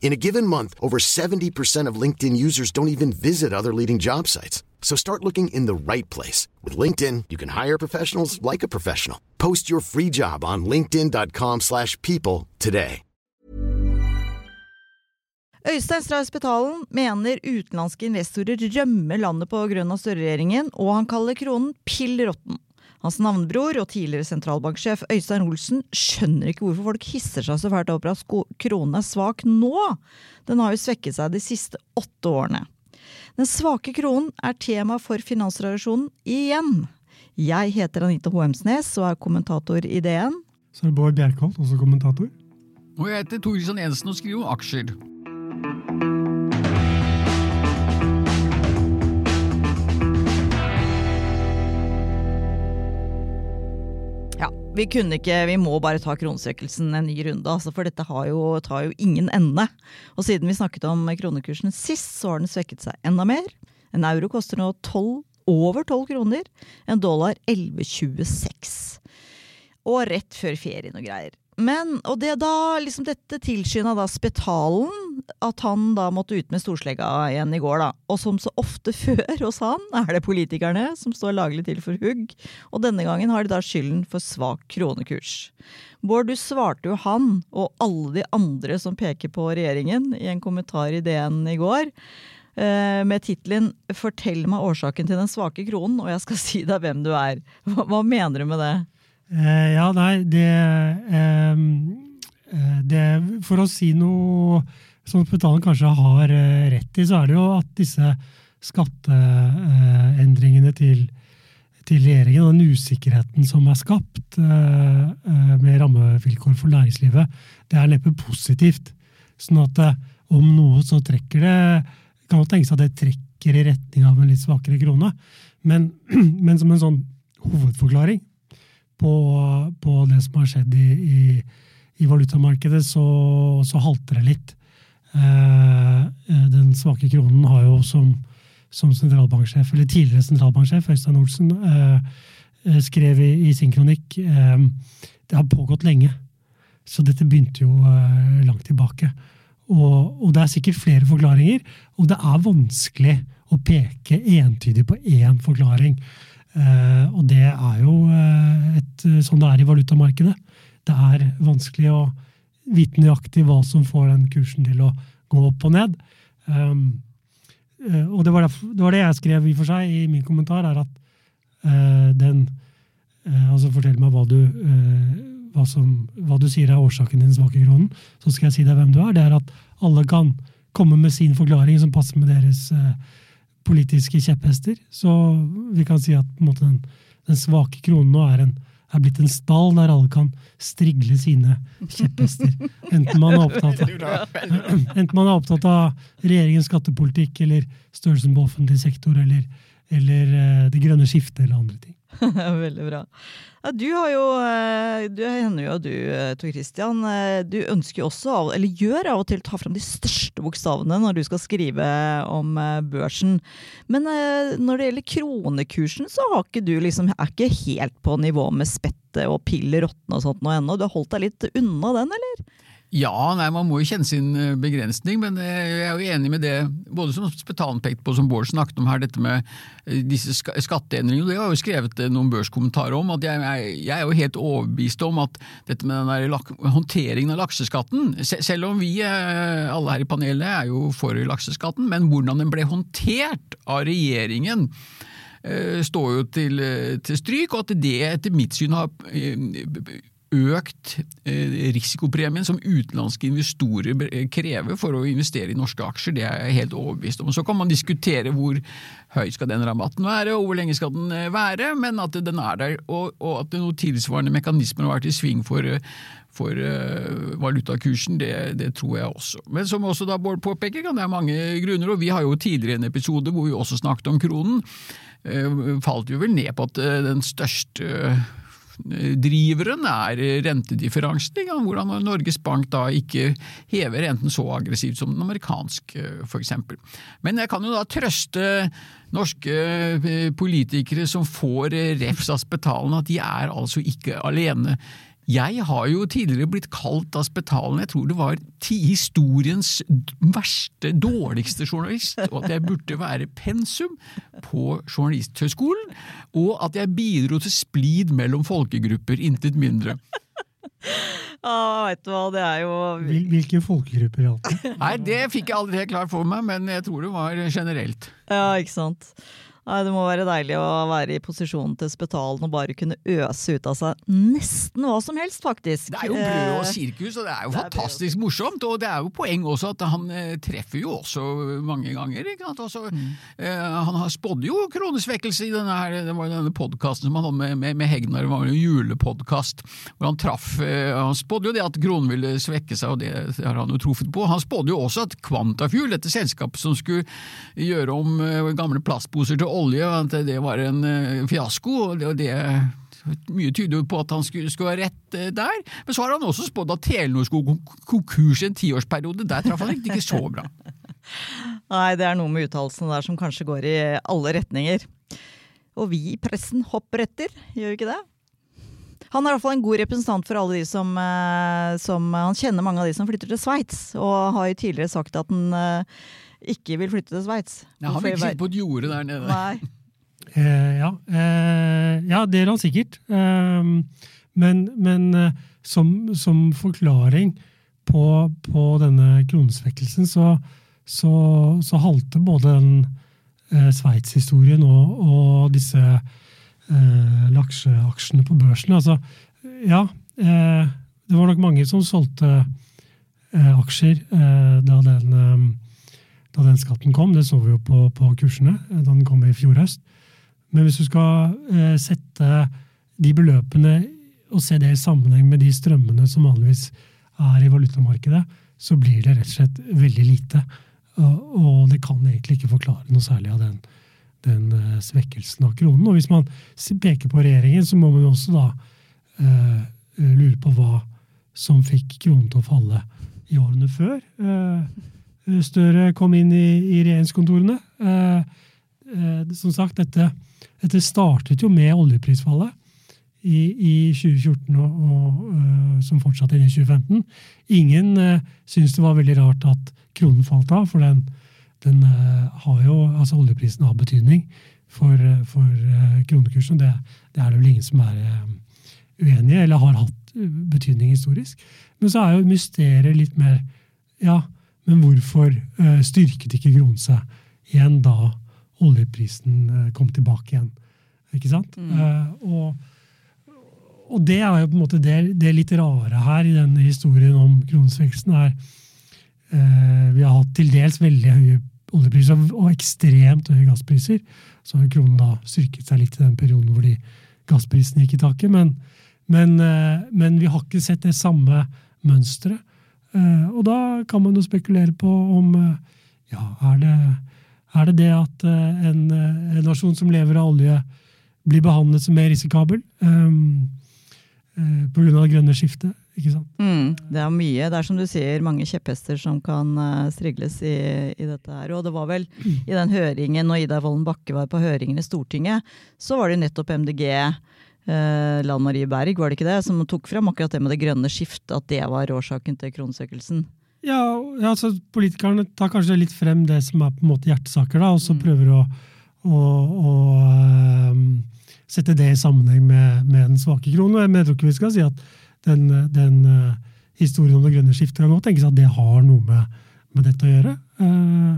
In a given month, over 70% of LinkedIn users don't even visit other leading job sites. So start looking in the right place. With LinkedIn, you can hire professionals like a professional. Post your free job on linkedin.com slash people today. Øystein Strauss Betalen mener utenlandske investorer rømmer landet på grunn av Støre-regjeringen, og han kaller kronen pill råtten. Hans navnebror og tidligere sentralbanksjef Øystein Olsen skjønner ikke hvorfor folk hisser seg så fælt over at kronen er svak nå. Den har jo svekket seg de siste åtte årene. Den svake kronen er tema for finansrevisjonen igjen. Jeg heter Anita Hoemsnes og er kommentator i DN. Så er det Bård Bjerkholt, også kommentator. Og jeg heter Torgeir Jensen og skriver om aksjer. Vi kunne ikke, vi må bare ta kronesvekkelsen en ny runde, altså, for dette jo, tar jo ingen ende. Og siden vi snakket om kronekursen sist, så har den svekket seg enda mer. En euro koster nå 12, over 12 kroner. En dollar 11,26. Og rett før ferien og greier. Men, og det da, liksom dette tilskynda da Spetalen, at han da måtte ut med storslegga igjen i går, da. Og som så ofte før hos han, er det politikerne som står laglig til for hugg. Og denne gangen har de da skylden for svak kronekurs. Bård, du svarte jo han, og alle de andre som peker på regjeringen, i en kommentar i DN i går. Eh, med tittelen 'Fortell meg årsaken til den svake kronen', og jeg skal si deg hvem du er. Hva, hva mener du med det? Eh, ja, nei, det, eh, det For å si noe som Spetalen kanskje har eh, rett i, så er det jo at disse skatteendringene til, til regjeringen og den usikkerheten som er skapt med rammevilkår for næringslivet, det er neppe positivt. Sånn at om noe så trekker det kan jo tenkes at det trekker i retning av en litt svakere krone. Men, men som en sånn hovedforklaring på, på, det som har skjedd i, i, i valutamarkedet, så, så, halter det litt. Eh, eh, den svake kronen har jo som, som sentralbanksjef, eller tidligere sentralbanksjef, Øystein Olsen, eh, skrev i, i, sin kronikk Det har pågått lenge. Så dette begynte jo langt tilbake. Og, og, det er sikkert flere forklaringer, og det er vanskelig å peke entydig på én forklaring. Eh, og det er jo eh, et, sånn det er i valutamarkedet. Det er vanskelig å vite nøyaktig hva som får den kursen til å gå opp og ned. Um, eh, og det var, det, det var, det jeg skrev i for seg i min kommentar, er at den Altså, fortell meg hva du, hva, som, hva du sier er årsaken til den svake kronen. Så skal jeg si deg hvem du er. Det er at alle kan komme med sin forklaring som passer med deres uh, politiske kjepphester. Så vi kan si at måte, den, den, svake kronen nå er, en, er, blitt en stall der alle kan strigle sine kjepphester. Enten man er opptatt av, enten man er opptatt av regjeringens skattepolitikk eller størrelsen på offentlig sektor eller, eller eh, det grønne skiftet eller andre ting. Veldig bra. Ja, du har jo eh, Du hender jo du, eh, Tor Christian, du ønsker jo også, eller gjør av og til, ta fram de største bokstavene når du skal skrive om børsen. Men når det gjelder kronekursen, så har ikke du liksom, er ikke helt på nivå med spettet og piller råtne og sånt nå ennå. Du har holdt deg litt unna den, eller? Ja, nei, man må jo kjenne sin eh, begrensning, men eh, jeg er jo enig med det både som Spetalen pekte på, som Bård snakket om her, dette med eh, disse skatteendringene. Det har jo skrevet noen børskommentarer om. at jeg, jeg, er jo helt overbevist om at dette med den der håndteringen av lakseskatten Selv om vi alle her i panelet er jo for lakseskatten, men hvordan den ble håndtert av regjeringen står jo til, til stryk, og at det etter mitt syn har økt eh, risikopremien som utenlandske investorer krever for å investere i norske aksjer, det er jeg helt overbevist om. Så kan man diskutere hvor høy skal den rabatten være, og hvor lenge skal den eh, være, men at den er der, og, og at noen tilsvarende mekanismer har vært i sving for, for valutakursen, det, det, tror jeg også. Men som også da Bård påpeker, kan det er mange grunner, og vi har jo tidligere en episode hvor vi også snakket om kronen. eh, falt jo vel ned på at eh, den største eh, driveren er rentedifferansen. Hvordan Norges Bank da ikke hever renten så aggressivt som den amerikanske, f.eks. Men jeg kan jo da trøste norske eh, politikere som får eh, refs av spetalen, at de er altså ikke alene. Jeg har jo tidligere blitt kalt av Spetalen, jeg tror det var historiens verste, dårligste journalist, og at jeg burde være pensum på Journalisthøgskolen, og at jeg bidro til splid mellom folkegrupper, intet mindre. Ah, vet du hva, det er jo hvilke folkegrupper gjaldt det? Nei, det fikk jeg aldri helt klart for meg, men jeg tror det var generelt. Ja, ikke sant. Nei, Det må være deilig å være i posisjonen til Spetalen og bare kunne øse ut av seg nesten hva som helst, faktisk. Det er jo brød og Eh, sirkus, og det er jo det er brød fantastisk morsomt. Og det er jo poeng også at han eh, treffer jo også mange ganger. Sant? Altså, eh, han har spådde jo kronesvekkelse i denne, her, det var denne podkasten som han hadde med, med, med Hegnar, det var en julepodkast, hvor han traff eh, Han spådde jo det at kronen ville svekke seg, og det, det har han jo truffet på. Han spådde jo også at kvantafjul, dette selskapet som skulle gjøre om eh, gamle plastposer til olje, at det var en eh, fiasko. og det, og mye tyder på at han skulle, skulle ha rett eh, der, men så har han også spådd at Telenor skulle gå konkurs i en tiårsperiode. Der traff han ikke, så bra. Nei, det er noe med uttalelsene der som kanskje går i alle retninger. Og vi i pressen hopper etter, gjør vi ikke det? Han er i hvert fall en god representant for alle de som, eh, som Han kjenner mange av de som flytter til Sveits, og har jo tidligere sagt at han ikke vil flytte til Sveits. Ja, han vil ikke sitte på et jorde der nede. Nei. Eh, ja, eh, ja, det gjør han sikkert. Eh, men men eh, som, som forklaring på, på denne kronesvekkelsen, så, så, så halte både den eh, Sveits-historien og, og disse eh, lakseaksjene på børsen. Altså, ja, eh, det var nok mange som solgte eh, aksjer eh, da den eh, da den skatten kom. Det så vi jo på, på kursene eh, da den kom i fjor høst. Men hvis du skal eh, sette de beløpene og se det i sammenheng med de strømmene som vanligvis er i valutamarkedet, så blir det rett og slett veldig lite. Og, det kan egentlig ikke forklare noe særlig av den, den eh, svekkelsen av kronen. Og hvis man peker på regjeringen, så må man også da eh, lure på hva som fikk kronen til å falle i årene før. Eh, Støre kom inn i, i regjeringskontorene. Eh, eh, som sagt, dette, dette startet jo med oljeprisfallet i, i 2014, og, og, eh, som fortsatte inn i 2015. Ingen uh, syntes det var veldig rart at kronen falt av, for den, den eh, har jo, altså oljeprisen har betydning for, eh, for eh, kronekursen. Det, det er det vel ingen som er eh, uenig i, eller har hatt eh, betydning historisk. Men så er jo mysteriet litt mer ja, men hvorfor eh, styrket ikke kronen seg igjen da oljeprisen eh, kom tilbake igjen? Ikke sant? Mm. og, og det er jo på en måte det, det litt rare her i denne historien om kronesveksten, er eh, Vi har hatt til dels veldig høye oljepriser og, ekstremt høye gasspriser. Så har kronen da styrket seg litt i den perioden hvor de gassprisene gikk i taket. Men, men, eh, men vi har ikke sett det samme mønsteret. Eh, og da kan man jo spekulere på om eh, ja, er det, er det det at eh, en, en nasjon som lever av olje, blir behandlet som mer risikabel um, pga. det grønne skiftet? ikke sant? Mm, det er mye. Det er som du sier, mange kjepphester som kan strigles i, i dette her. Og det var vel i den høringen, når Ida Vollen Bakke var på høringen i Stortinget, så var det nettopp MDG, eh, Lan Marie Berg, var det ikke det, som tok fram akkurat det med det grønne skiftet, at det var årsaken til kronesøkelsen? Ja, ja altså Politikerne tar kanskje litt frem det som er på en måte hjertesaker, da, og så prøver å, å, å øh, sette det i sammenheng med, med den svake kronen. Men jeg tror ikke vi skal si at den, den øh, historien om det grønne skiftet kan godt tenkes at det har noe med, med dette å gjøre. Uh,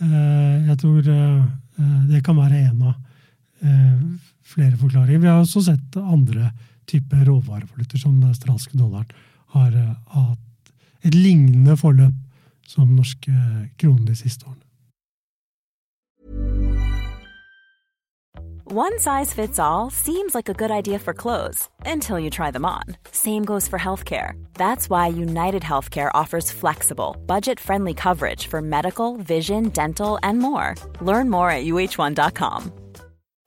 jeg tror det kan være en av flere forklaringer. Vi har også sett andre typer råvarevaluter, som den australske dollaren har eh, hatt et lignende forløp som norske kroner de siste årene. One size fits all seems like a good idea for clothes until you try them on. Same goes for healthcare. That's why United Healthcare offers flexible, budget friendly coverage for medical, vision, dental, and more. Learn more at uh1.com.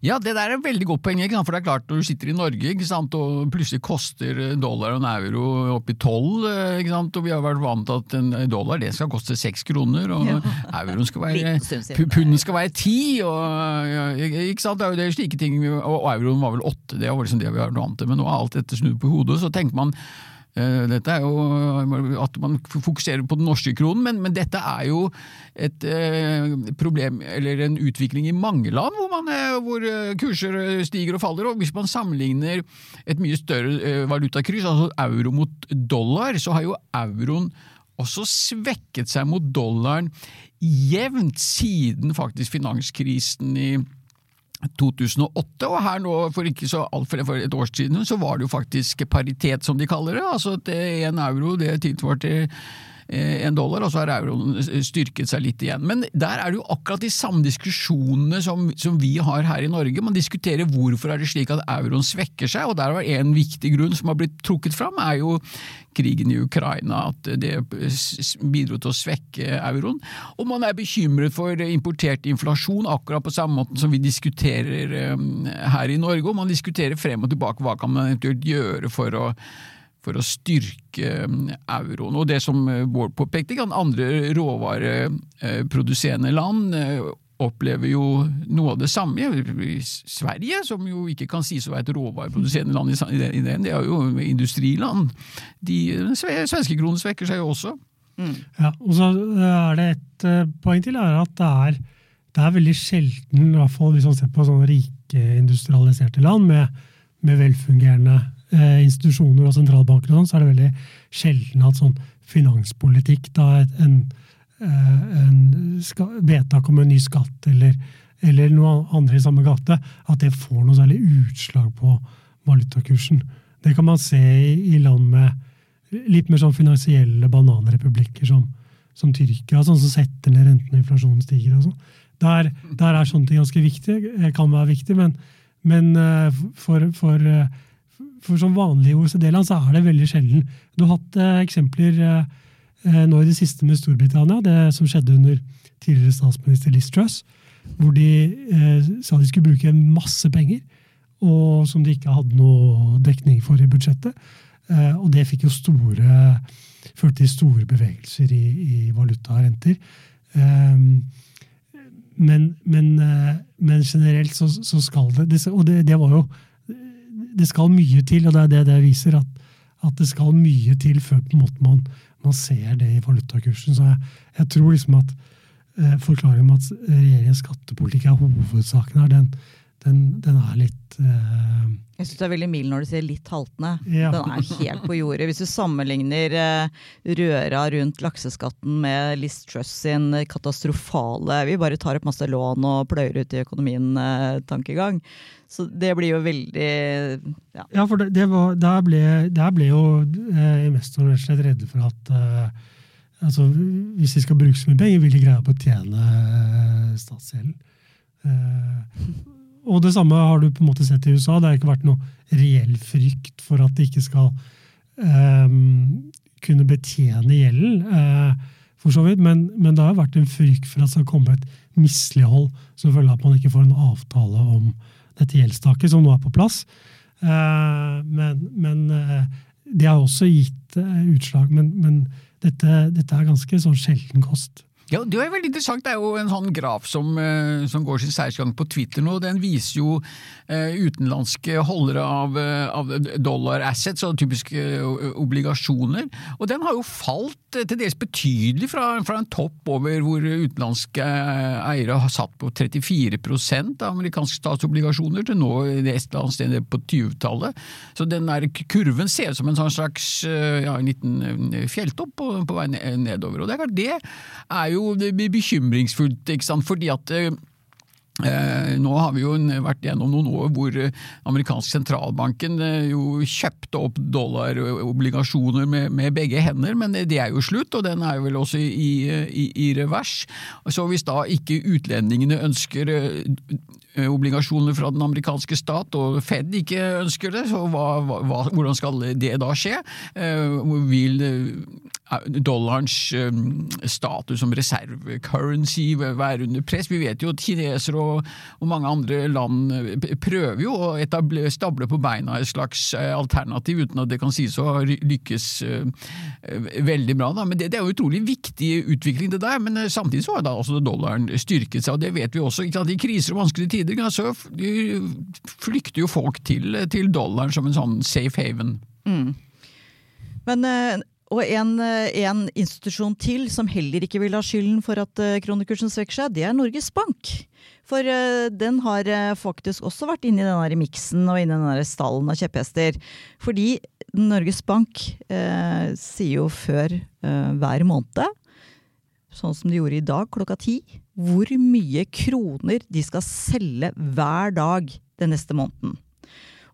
Ja, det der er et veldig godt poeng, for det er klart når du sitter i Norge ikke sant? og plutselig koster dollar og en euro opp i tolv, eh, og vi har vært vant til at en dollar det skal koste seks kroner, og euroen skal være, punden skal være ti, og ja, ikke sant? det er jo det slike ting, og, og euroen var vel åtte, det var liksom det vi har vært vant til, men nå er alt dette snudd på hodet, så tenker man Dette er jo at man fokuserer på den norske kronen, men, men dette er jo et eh, problem, eller en utvikling i mange land hvor, man, eh, hvor eh, kurser eh, stiger og faller. og Hvis man sammenligner et mye større eh, valutakryss, altså euro mot dollar, så har jo euroen også svekket seg mot dollaren jevnt siden faktisk finanskrisen i 2008, og her nå for ikke så altfor for et år siden så var det jo faktisk paritet, som de kaller det. Altså at én euro det tilsvarte en dollar, og så har euroen styrket seg litt igjen. Men der er det jo akkurat de samme diskusjonene som, som vi har her i Norge. Man diskuterer hvorfor er det slik at euroen svekker seg, og der var en viktig grunn som har blitt trukket fram, er jo krigen i Ukraina, at det bidro til å svekke euroen. Og man er bekymret for importert inflasjon, akkurat på samme måte som vi diskuterer eh, her i Norge. Og man diskuterer frem og tilbake hva kan man eventuelt gjøre for å for å styrke eh, euroen. Og det som eh, Bård påpekte, kan andre råvareproduserende land eh, opplever jo noe av det samme. Sverige, som jo ikke kan sies å være et råvareproduserende land i den, det, er jo industriland. De, den svenske kronen svekker seg jo også. Ja, og så er det et eh, poeng til, er at det er, det er veldig sjelden, i hvert fall hvis man ser på sånne rike industrialiserte land med, med velfungerende eh, institusjoner og sentralbanker, og sånn, så er det veldig sjelden at sånn finanspolitikk, da en, eh, en ska, vedtak om en ny skatt eller, eller noe andre i samme gate, at det får noe særlig utslag på valutakursen. Det kan man se i, i land med litt mer sånn finansielle bananrepublikker som, som Tyrkia, sånn som setter ned renten og inflasjonen stiger og sånn. Der, der er sånne ting ganske viktig, eh, kan være viktig, men, men eh, for, for, eh, for som vanlig i OECD-land så er det veldig sjelden. Du har hatt eh, eksempler eh, eh, nå i det siste med Storbritannia, det som skjedde under tidligere statsminister Liz Truss, hvor de eh, sa de skulle bruke masse penger, og som de ikke hadde noe dekning for i budsjettet. Eh, og det fikk jo store førte til store bevegelser i, i valuta og renter. Eh, men, men, eh, men generelt så, så skal det Og det, det var jo Det skal mye til, og det er det det viser, at, at det skal mye til før på en måte man, man ser det i valutakursen. Så jeg, jeg tror liksom at eh, forklaringen om at regjeringens skattepolitikk er hovedsaken her, den, den, den er litt uh, Jeg syns du er veldig mild når du sier litt haltende. Ja. Den er helt på jordet. Hvis du sammenligner uh, røra rundt lakseskatten med Liz Truss sin katastrofale Vi bare tar opp masse lån og pløyer ut i økonomien-tankegang. Så det blir jo veldig ja. Ja, for det, det var, der, ble, der ble jo eh, investorene rett redde for at eh, altså, hvis de skal bruke så mye penger, vil de greie å betjene eh, statsgjelden. Eh, og det samme har du på en måte sett i USA. Det har ikke vært noe reell frykt for at de ikke skal eh, kunne betjene gjelden, eh, for så vidt. Men, men det har vært en frykt for at det skal komme et mislighold som følge av at man ikke får en avtale om dette gjeldstaket, som nå er på plass. Eh, men, men eh, det har også gitt utslag. Men, men dette, dette er ganske sånn sjelden kost. Ja, Det er veldig interessant. Det er jo en sånn graf som, eh, som går sin seiersgang på Twitter nå. Den viser jo eh, utenlandske holdere av, eh, av dollar assets, og typiske eh, obligasjoner. Og den har jo falt til dels betydelig fra, fra en topp over hvor utenlandske eiere har satt på 34% av amerikanske statsobligasjoner, til nå i et eller på 20-tallet. Så den der kurven ser ut som en sånn slags ja, en liten fjelltopp på, på vei nedover. Og det er klart, det er jo bekymringsfullt, ikke sant? fordi at Eh, nå har vi jo vært gjennom noen år hvor eh, amerikansk sentralbanken eh, jo kjøpte opp dollarobligasjoner med, med, begge hender, men det er jo slutt, og den er jo vel også i, i, i revers. Så hvis da ikke utlendingene ønsker obligasjoner fra den amerikanske stat, og Fed ikke ønsker det, så hva, hva, hvordan skal det da skje? Vil dollarens status som reservecurrency være under press? Vi vet jo at kinesere og og, mange andre land eh, prøver jo å stable på beina et slags eh, alternativ, uten at det kan sies å lykkes veldig bra. Da. Men det, det, er jo utrolig viktig utvikling, det der. Men samtidig så har da altså dollaren styrket seg, og det vet vi også. I kriser og vanskelige tider så flykter jo folk til, til dollaren som en sånn safe haven. Mm. Men og en, en, institusjon til som heller ikke vil ha skylden for at kronekursen svekker seg, det er Norges Bank. For den har faktisk også vært inne i denne miksen og inne i denne stallen av kjepphester. Fordi Norges Bank eh, sier jo før hver måned, sånn som de gjorde i dag klokka ti, hvor mye kroner de skal selge hver dag den neste måneden.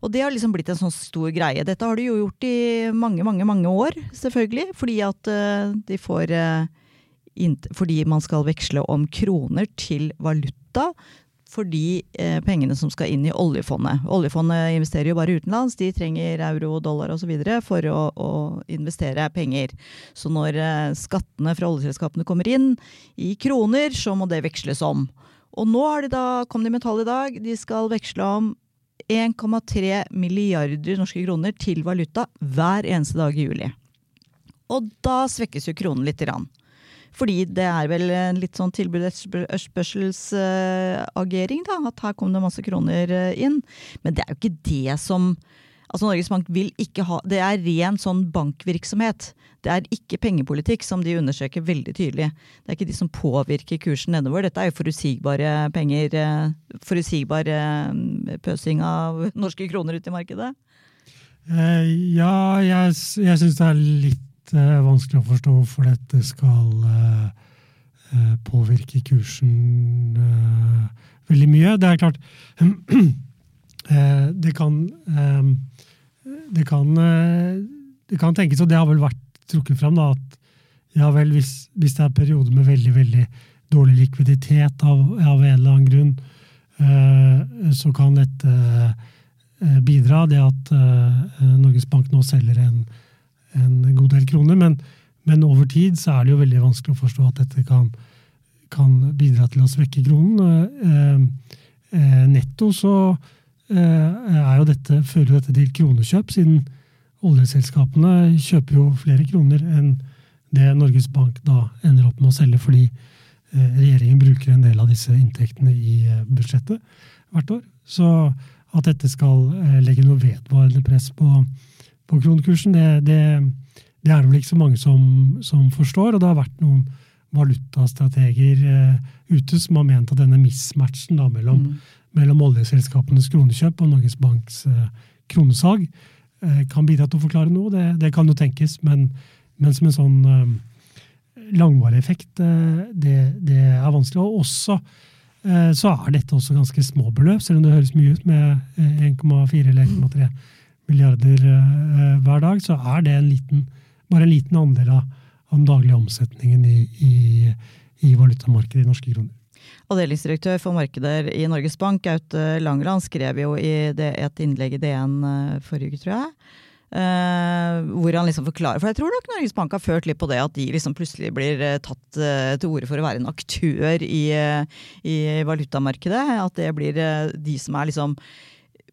Og det har liksom blitt en sånn stor greie. Dette har de jo gjort i mange, mange, mange år, selvfølgelig. Fordi at de får Fordi man skal veksle om kroner til valuta for de eh, pengene som skal inn i oljefondet. Oljefondet investerer jo bare utenlands, de trenger euro, dollar osv. for å, å, investere penger. Så når eh, skattene fra oljeselskapene kommer inn i kroner, så må det veksles om. Og nå har de da, kom de med tall i dag, de skal veksle om 1,3 milliarder norske kroner til valuta hver eneste dag i juli. Og da svekkes jo kronen lite grann. Fordi det er vel en litt sånn tilbud-etterspørselsagering, da. At her kom det masse kroner eh, inn. Men det er jo ikke det som Altså Norges Bank vil ikke ha Det er ren sånn bankvirksomhet. Det er ikke pengepolitikk, som de undersøker veldig tydelig. Det er ikke de som påvirker kursen nedover. Dette er jo forutsigbare penger. Eh, forutsigbar eh, pøsing av norske kroner ut i markedet. ja, jeg, jeg syns det er litt uh, vanskelig å forstå hvorfor dette skal uh, uh, påvirke kursen veldig mye. Det er klart det kan det kan, det kan tenkes, og det har vel vært trukket fram, da, at ja vel, hvis, hvis det er perioder med veldig veldig dårlig likviditet av, av en eller annen grunn, så kan dette bidra. Det at Norges Bank nå selger en en god del kroner. Men, men, over tid så er det jo veldig vanskelig å forstå at dette kan, kan bidra til å svekke kronen. Eh, eh, netto så eh, er jo dette, fører dette til kronekjøp, siden oljeselskapene kjøper jo flere kroner enn det Norges Bank da ender opp med å selge, fordi regjeringen bruker en del av disse inntektene i budsjettet hvert år. Så at dette skal legge noe vedvarende press på på kronekursen, det, det, det, er det vel ikke så mange som, som, forstår. Og det har vært noen valutastrateger eh, ute som har ment at denne mismatchen da, mellom, mm. mellom oljeselskapenes kronekjøp og Norges Banks eh, kronesalg eh, kan bidra til å forklare noe. Det, det kan jo tenkes, men, men som en sånn langvarig effekt, det, det, er vanskelig. Og også så er dette også ganske små beløp, selv om det høres mye ut med 1,4 eller 1,3 milliarder eh, hver dag, så er det en liten, bare en liten andel av, av den daglige omsetningen i, i, i valutamarkedet i norske kroner. Avdelingsdirektør for markeder i Norges Bank, Aute Langeland, skrev jo i det, et innlegg i DN uh, forrige uke, tror jeg. Uh, hvor han liksom forklarer For jeg tror nok Norges Bank har ført litt på det at de liksom plutselig blir uh, tatt uh, til orde for å være en aktør i, i valutamarkedet. At det blir de som er liksom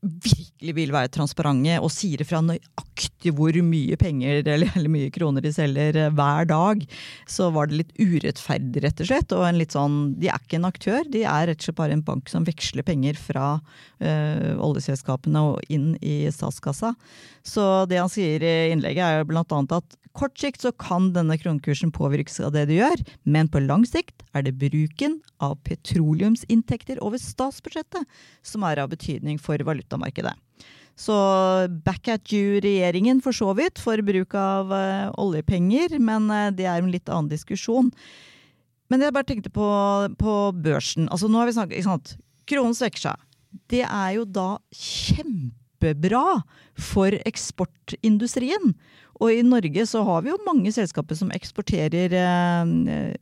virkelig vil være transparente og sier ifra nøyaktig hvor mye penger eller, mye kroner de selger eh, hver dag, så var det litt urettferdig, rett og slett. Og en litt sånn, de er ikke en aktør, de er rett og slett bare en bank som veksler penger fra øh, oljeselskapene og inn i statskassa. Så det han sier i innlegget er jo blant annet at kort sikt så kan denne kronekursen påvirkes av det du gjør, men på lang sikt er det bruken av petroleumsinntekter over statsbudsjettet som er av betydning for valutamarkedet. Så back at you-regjeringen for så vidt for bruk av uh, oljepenger, men uh, det er en litt annen diskusjon. Men jeg bare tenkte på, på børsen. Altså nå har vi snakket, ikke sant? Kronen svekker seg. Det er jo da kjempebra for eksportindustrien. Og i Norge så har vi jo mange selskaper som eksporterer eh,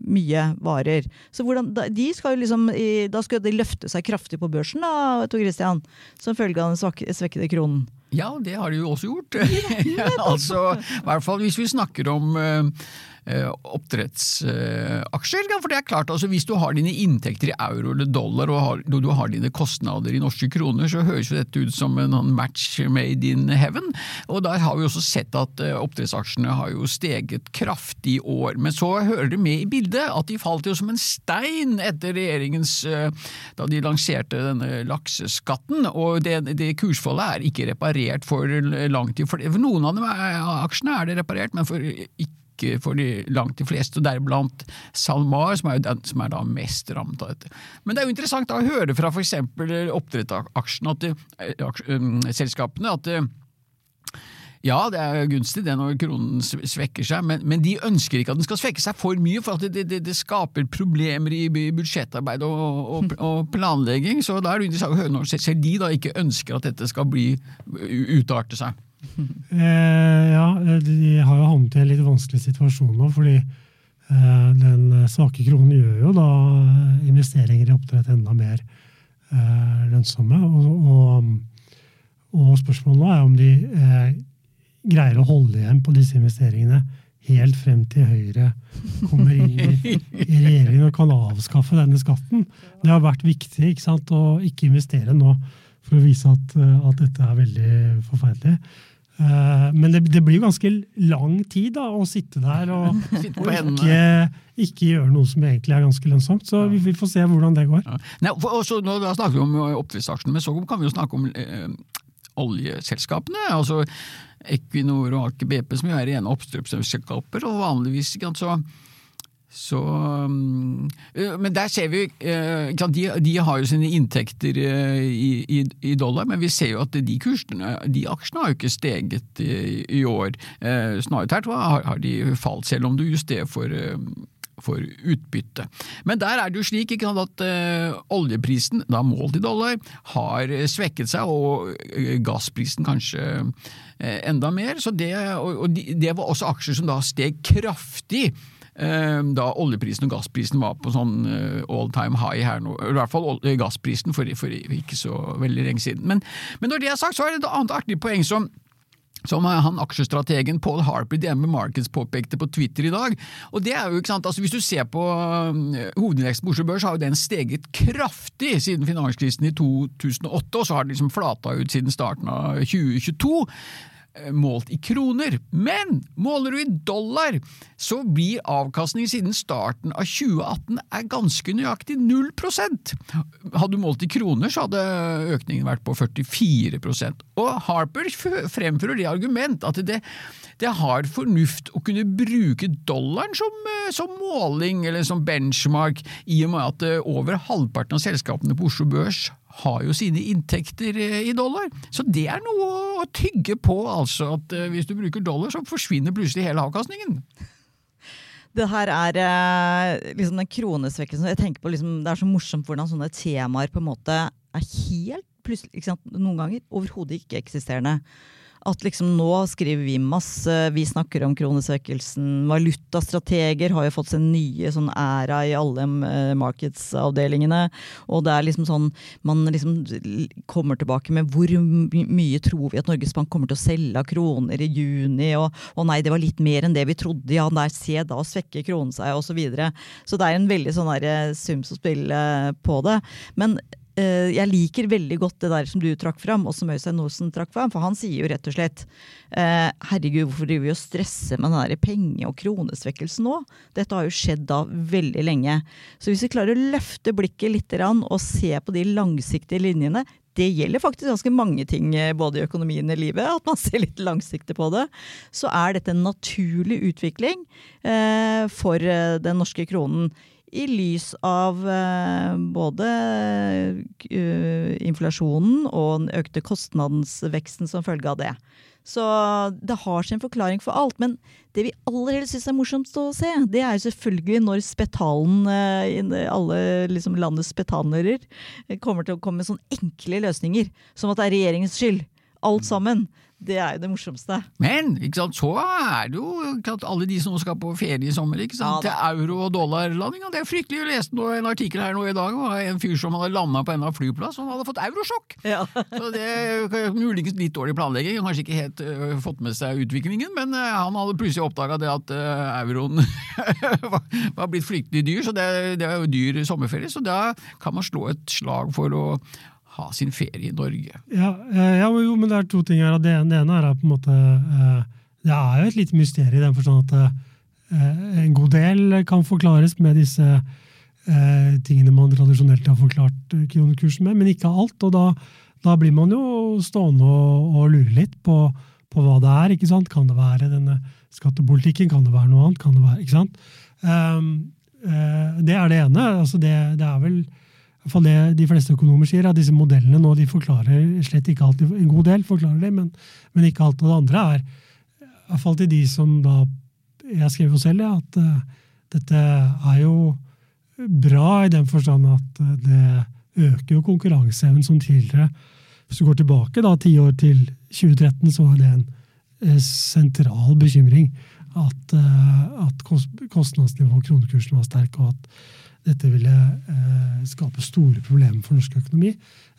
mye varer. Så hvordan, de skal jo liksom, da skal de løfte seg kraftig på børsen da, Tor Christian, som følge av den svekkede kronen. Ja, det har de jo også gjort. altså, I hvert fall hvis vi snakker om uh, Eh, oppdrettsaksjer. For det er klart, altså hvis du har dine inntekter i euro eller dollar og har, du har dine kostnader i norske kroner, så høres jo dette ut som en match made in heaven. Og der har vi også sett at eh, oppdrettsaksjene har jo steget kraftig i år. Men så hører det med i bildet at de falt jo som en stein etter regjeringens eh, da de lanserte denne lakseskatten. Og det, det kursfallet er ikke reparert for lang tid. For noen av de aksjene er det reparert, men for ikke for de, langt de fleste, og deriblant SalMar, som er jo den som er da mest rammet av dette. Men det er jo interessant da å høre fra f.eks. oppdrettsaksjene, at det, selskapene, at ja, det er gunstig det når kronen svekker seg, men, men, de ønsker ikke at den skal svekke seg for mye, for det, det, det skaper problemer i budsjettarbeid og, og, og, planlegging. Så da er det interessant å høre når selv de da ikke ønsker at dette skal bli utarte seg. Eh, ja, de har jo havnet i en litt vanskelig situasjon nå, fordi eh, den svake kronen gjør jo da investeringer i oppdrett enda mer eh, lønnsomme. Og, og, og, spørsmålet nå er om de eh, greier å holde igjen på disse investeringene helt frem til Høyre kommer inn i, i regjeringen og kan avskaffe denne skatten. Det har vært viktig ikke sant, å ikke investere nå for å vise at, at dette er veldig forferdelig. Eh, men det, det, blir ganske lang tid da, å sitte der og, og ikke, ikke, gjøre noe som egentlig er ganske lønnsomt. Så vi, vi får se hvordan det går. Ja. Nei, for, også, nå da snakker vi om oppdrettsaksjene, men så kan vi jo snakke om eh, oljeselskapene. altså Equinor og Aker BP, som jo er rene oppstrømsselskaper. og vanligvis ikke sant, så så, um, men der ser vi eh, de, de, har jo sine inntekter eh, i, i, dollar, men vi ser jo at de kursene, de aksjene har jo ikke steget i, i år. Eh, snarere tvert har, har de falt, selv om du justerer for for utbytte. Men der er det jo slik sant, at uh, oljeprisen, da målt i dollar, har svekket seg, og uh, gassprisen kanskje uh, enda mer. Så det, og, og de, det var også aksjer som da steg kraftig da oljeprisen og gassprisen var på sånn eh, all time high her nå. I hvert fall gassprisen for, for ikke så veldig lenge siden. Men, men når det er sagt, så er det et annet artig poeng som som han aksjestrategen Paul Harper i DNB Markets påpekte på Twitter i dag. Og det er jo ikke sant, altså Hvis du ser på uh, hovedindeksen på Oslo Børs, har jo den steget kraftig siden finanskrisen i 2008, og så har den liksom flata ut siden starten av 2022. Eh, målt i kroner. Men måler du i dollar, så blir avkastningen siden starten av 2018 er ganske nøyaktig 0% Hadde du målt i kroner, så hadde økningen vært på 44% Og Harper fremfører det argument at det, det har fornuft å kunne bruke dollaren som, eh, som, måling eller som benchmark, i og med at eh, over halvparten av selskapene på Oslo Børs har jo sine inntekter eh, i dollar. Så det er noe å tygge på, altså. At eh, hvis du bruker dollar, så forsvinner plutselig hele avkastningen. Det her er eh, liksom den kronesvekkelsen jeg tenker på liksom, Det er så morsomt hvordan sånne temaer på en måte er helt plutselig, noen ganger overhodet ikke eksisterende. At liksom nå skriver vi masse, vi snakker om kronesvekkelsen. Valutastrateger har jo fått sin nye sånn æra i alle uh, markedsavdelingene. Og det er liksom sånn Man liksom kommer tilbake med hvor mye tror vi at Norges Bank kommer til å selge av kroner i juni, og og nei, det var litt mer enn det vi trodde, ja, der se da svekker kronen seg, osv. Så, videre. så det er en veldig sånn eh, sums å spille på det. Men eh, jeg liker veldig godt det der som du trakk fram, og som Øystein Osen trakk fram. For han sier jo rett og slett eh, herregud, hvorfor driver vi og stresser med den der penge- og kronesvekkelsen nå? Dette har jo skjedd da veldig lenge. Så hvis vi klarer å løfte blikket litt og se på de langsiktige linjene, det gjelder faktisk ganske mange ting eh, både i økonomien og i livet, at man ser litt langsiktig på det. Så er dette en naturlig utvikling eh, for eh, den norske kronen i lys av eh, både uh, inflasjonen og den økte kostnadsveksten som følge av det. Så det har sin forklaring for alt. Men det vi aller helst syns er morsomst å se, det er selvfølgelig når spetalen, uh, alle liksom landets spetanører, kommer til å komme med sånne enkle løsninger. Som at det er regjeringens skyld. Alt sammen. Det er jo det morsomste. Men ikke sant, så er det jo klart, alle de som skal på ferie i sommer, ikke sant, ja, til euro- og dollarlanding. Det er fryktelig. Jeg leste en artikkel her nå i dag om en fyr som hadde landa på en av flyplass, og han hadde fått eurosjokk! Ja. så det er muligens litt dårlig planlegging, han har kanskje ikke helt uh, fått med seg utviklingen, men uh, han hadde plutselig oppdaga det at uh, euroen var, var blitt fryktelig dyr, så det, det er jo dyr sommerferie. Så da kan man slå et slag for å ha sin ferie i Norge. Ja, eh, ja jo, men det er to ting her. Det, ene er på en måte eh, Det er jo et lite mysterium i den forstand at eh, en god del kan forklares med disse tingene man tradisjonelt har forklart kronekursen med, men ikke alt. Og da, da blir man jo stående og, og lure litt på, på, hva det er. ikke sant? Kan det være denne skattepolitikken? Kan det være noe annet? Kan det være, ikke sant? Um, det er det ene. altså det, det er vel fall det de fleste økonomer sier, at disse modellene nå de forklarer slett ikke alltid En god del forklarer det, men, men ikke alt. Og det andre er i hvert fall til de som da Jeg skrev jo selv ja, at uh, dette er jo bra i den forstand at uh, det øker jo konkurranseevnen som tidligere. Hvis du går tilbake da ti år til 2013, så var det en uh, sentral bekymring at, at kostnadsnivået og kronekursen var sterk, og at dette ville eh, skape store problemer for norsk økonomi.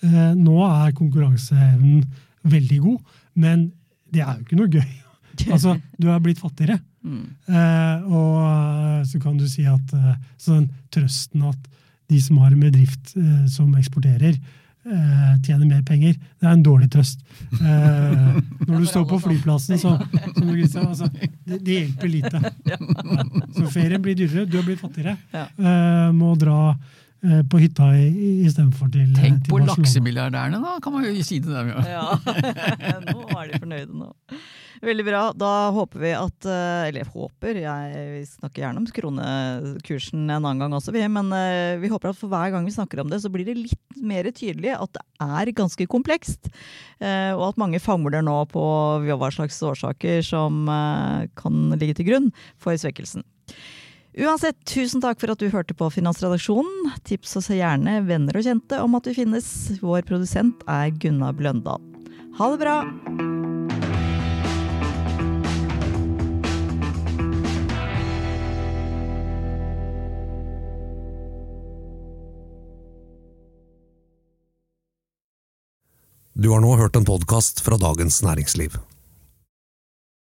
Eh, nå er konkurranseevnen veldig god, men det er jo ikke noe gøy. altså, du er blitt fattigere. Mm. Eh, og eh, så kan du si at så den trøsten at de som har en bedrift eh, som eksporterer, eh, tjener mer penger. Det er en dårlig trøst. Eh, når du står på flyplassen, så, så Christian, altså, det, det, hjelper lite. Ja. Så ferien blir dyrere, du har blitt fattigere. Eh, må dra på hytta istedenfor til Tenk til på laksemilliardærene, da, kan man jo si til dem. Ja. ja. nå er de fornøyde nå. Veldig bra. Da håper vi at eh, Eller håper, jeg snakker gjerne om kronekursen en annen gang også, vi. Men eh, vi håper at for hver gang vi snakker om det, så blir det litt mer tydelig at det er ganske komplekst. Eh, og at mange famler nå på hva slags årsaker som kan ligge til grunn for svekkelsen. Uansett, tusen takk for at du hørte på Finansredaksjonen. Tips oss gjerne venner og kjente om at vi finnes. Vår produsent er Gunnar Bløndal. Ha det bra! Du har nå hørt en podkast fra Dagens Næringsliv.